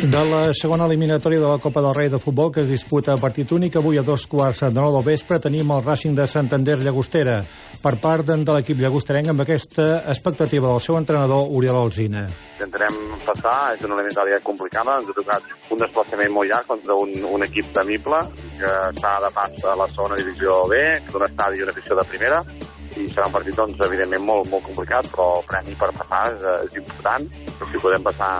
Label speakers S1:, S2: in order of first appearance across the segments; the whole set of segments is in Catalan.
S1: De la segona eliminatòria de la Copa del Rei de Futbol que es disputa a partit únic, avui a dos quarts de nou del vespre tenim el Racing de Santander Llagostera per part de l'equip llagosterenc amb aquesta expectativa del seu entrenador Oriol Alzina.
S2: Intentarem passar, és una eliminatòria complicada, ens ha tocat un desplaçament molt llarg contra un, un equip temible que està de pas a la segona divisió B, d'un estadi i una afició de primera, i serà un partit, doncs, evidentment, molt, molt complicat, però el premi per passar és, és important. Si podem passar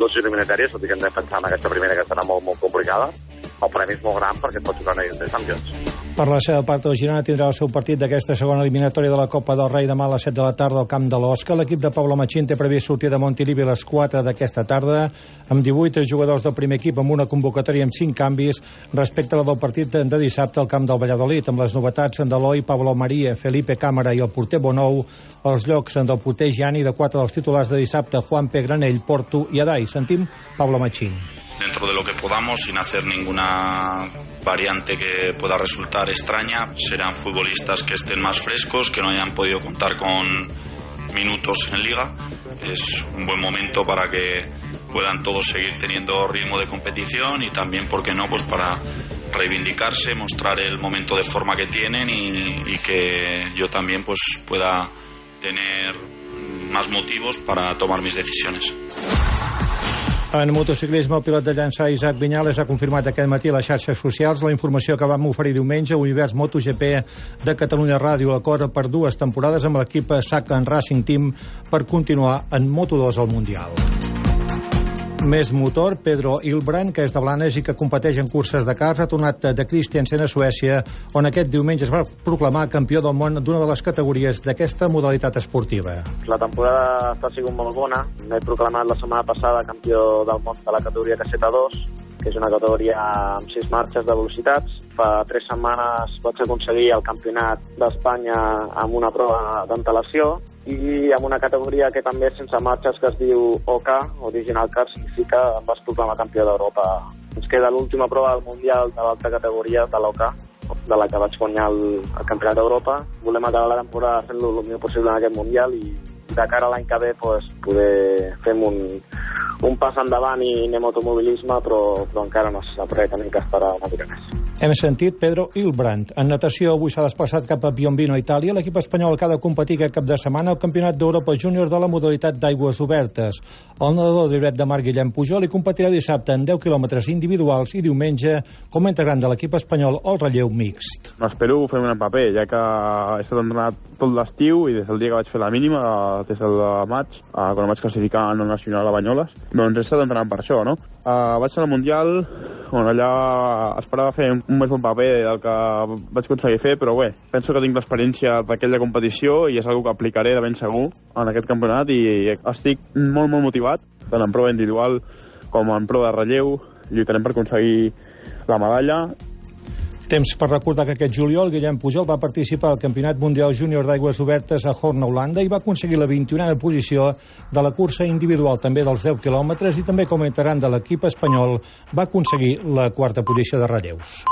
S2: dues eliminatòries, tot i que hem de pensar en aquesta primera que serà molt, molt complicada, el premi és molt gran perquè pot jugar una de Champions.
S1: Per la seva part, el Girona tindrà el seu partit d'aquesta segona eliminatòria de la Copa del Rei demà a les 7 de la tarda al camp de l'Osca. L'equip de Pablo Machín té previst sortir de Montilivi a les 4 d'aquesta tarda amb 18 jugadors del primer equip amb una convocatòria amb 5 canvis respecte a la del partit de dissabte al camp del Valladolid amb les novetats d'Eloi, Pablo Maria, Felipe Càmera i el porter Bonou els llocs del porter Gianni de 4 dels titulars de dissabte Juan P. Granell, Porto i Adai. Sentim Pablo Machín.
S3: Dentro de lo que podamos, sin hacer ninguna variante que pueda resultar extraña. Serán futbolistas que estén más frescos, que no hayan podido contar con minutos en liga. Es un buen momento para que puedan todos seguir teniendo ritmo de competición y también, ¿por qué no?, pues para reivindicarse, mostrar el momento de forma que tienen y, y que yo también pues pueda tener más motivos para tomar mis decisiones.
S1: En motociclisme, el pilot de llançar Isaac Vinyales ha confirmat aquest matí a les xarxes socials la informació que vam oferir diumenge a Univers MotoGP de Catalunya Ràdio, l'acord per dues temporades amb l'equip Sacan Racing Team per continuar en Moto2 al Mundial. Més motor, Pedro Ilbrand, que és de Blanes i que competeix en curses de cars, ha tornat de Christiansen a Suècia, on aquest diumenge es va proclamar campió del món d'una de les categories d'aquesta modalitat esportiva.
S4: La temporada està sigut molt bona. M'he proclamat la setmana passada campió del món de la categoria caseta 2, que és una categoria amb sis marxes de velocitats. Fa tres setmanes vaig aconseguir el campionat d'Espanya amb una prova d'antelació i amb una categoria que també és sense marxes que es diu OK, Original Car, significa em vas proclamar campió d'Europa. Ens queda l'última prova del Mundial de l'alta categoria de l'OK, de la que vaig guanyar el, el Campionat d'Europa. Volem acabar la temporada fent-lo el millor possible en aquest Mundial i de cara a l'any que ve pues, poder fem un, un pas endavant i anem automobilisme, però, però encara no s'ha res, tenim que esperar una mica més.
S1: Hem sentit Pedro Ilbrand. En natació, avui s'ha desplaçat cap a Piombino, Itàlia. L'equip espanyol que ha de competir aquest cap de setmana al Campionat d'Europa Júnior de la modalitat d'aigües obertes. El nedador d'Ibret de Mar, Guillem Pujol, hi competirà dissabte en 10 quilòmetres individuals i diumenge com a integrant de l'equip espanyol al relleu mixt.
S5: Espero fer un paper, ja que he estat entrenat tot l'estiu i des del dia que vaig fer la mínima, des del maig, quan em vaig classificar en el nacional a Banyoles, doncs he estat entrenant per això, no? Uh, vaig anar al Mundial, on allà esperava fer un més bon paper del que vaig aconseguir fer, però bé, penso que tinc l'experiència d'aquella competició i és una que aplicaré de ben segur en aquest campionat i estic molt, molt motivat, tant en prova individual com en prova de relleu, lluitarem per aconseguir la medalla
S1: Temps per recordar que aquest juliol Guillem Pujol va participar al Campionat Mundial Júnior d'Aigües Obertes a Horn, Holanda, i va aconseguir la 21a posició de la cursa individual també dels 10 quilòmetres i també com a de l'equip espanyol va aconseguir la quarta posició de relleus.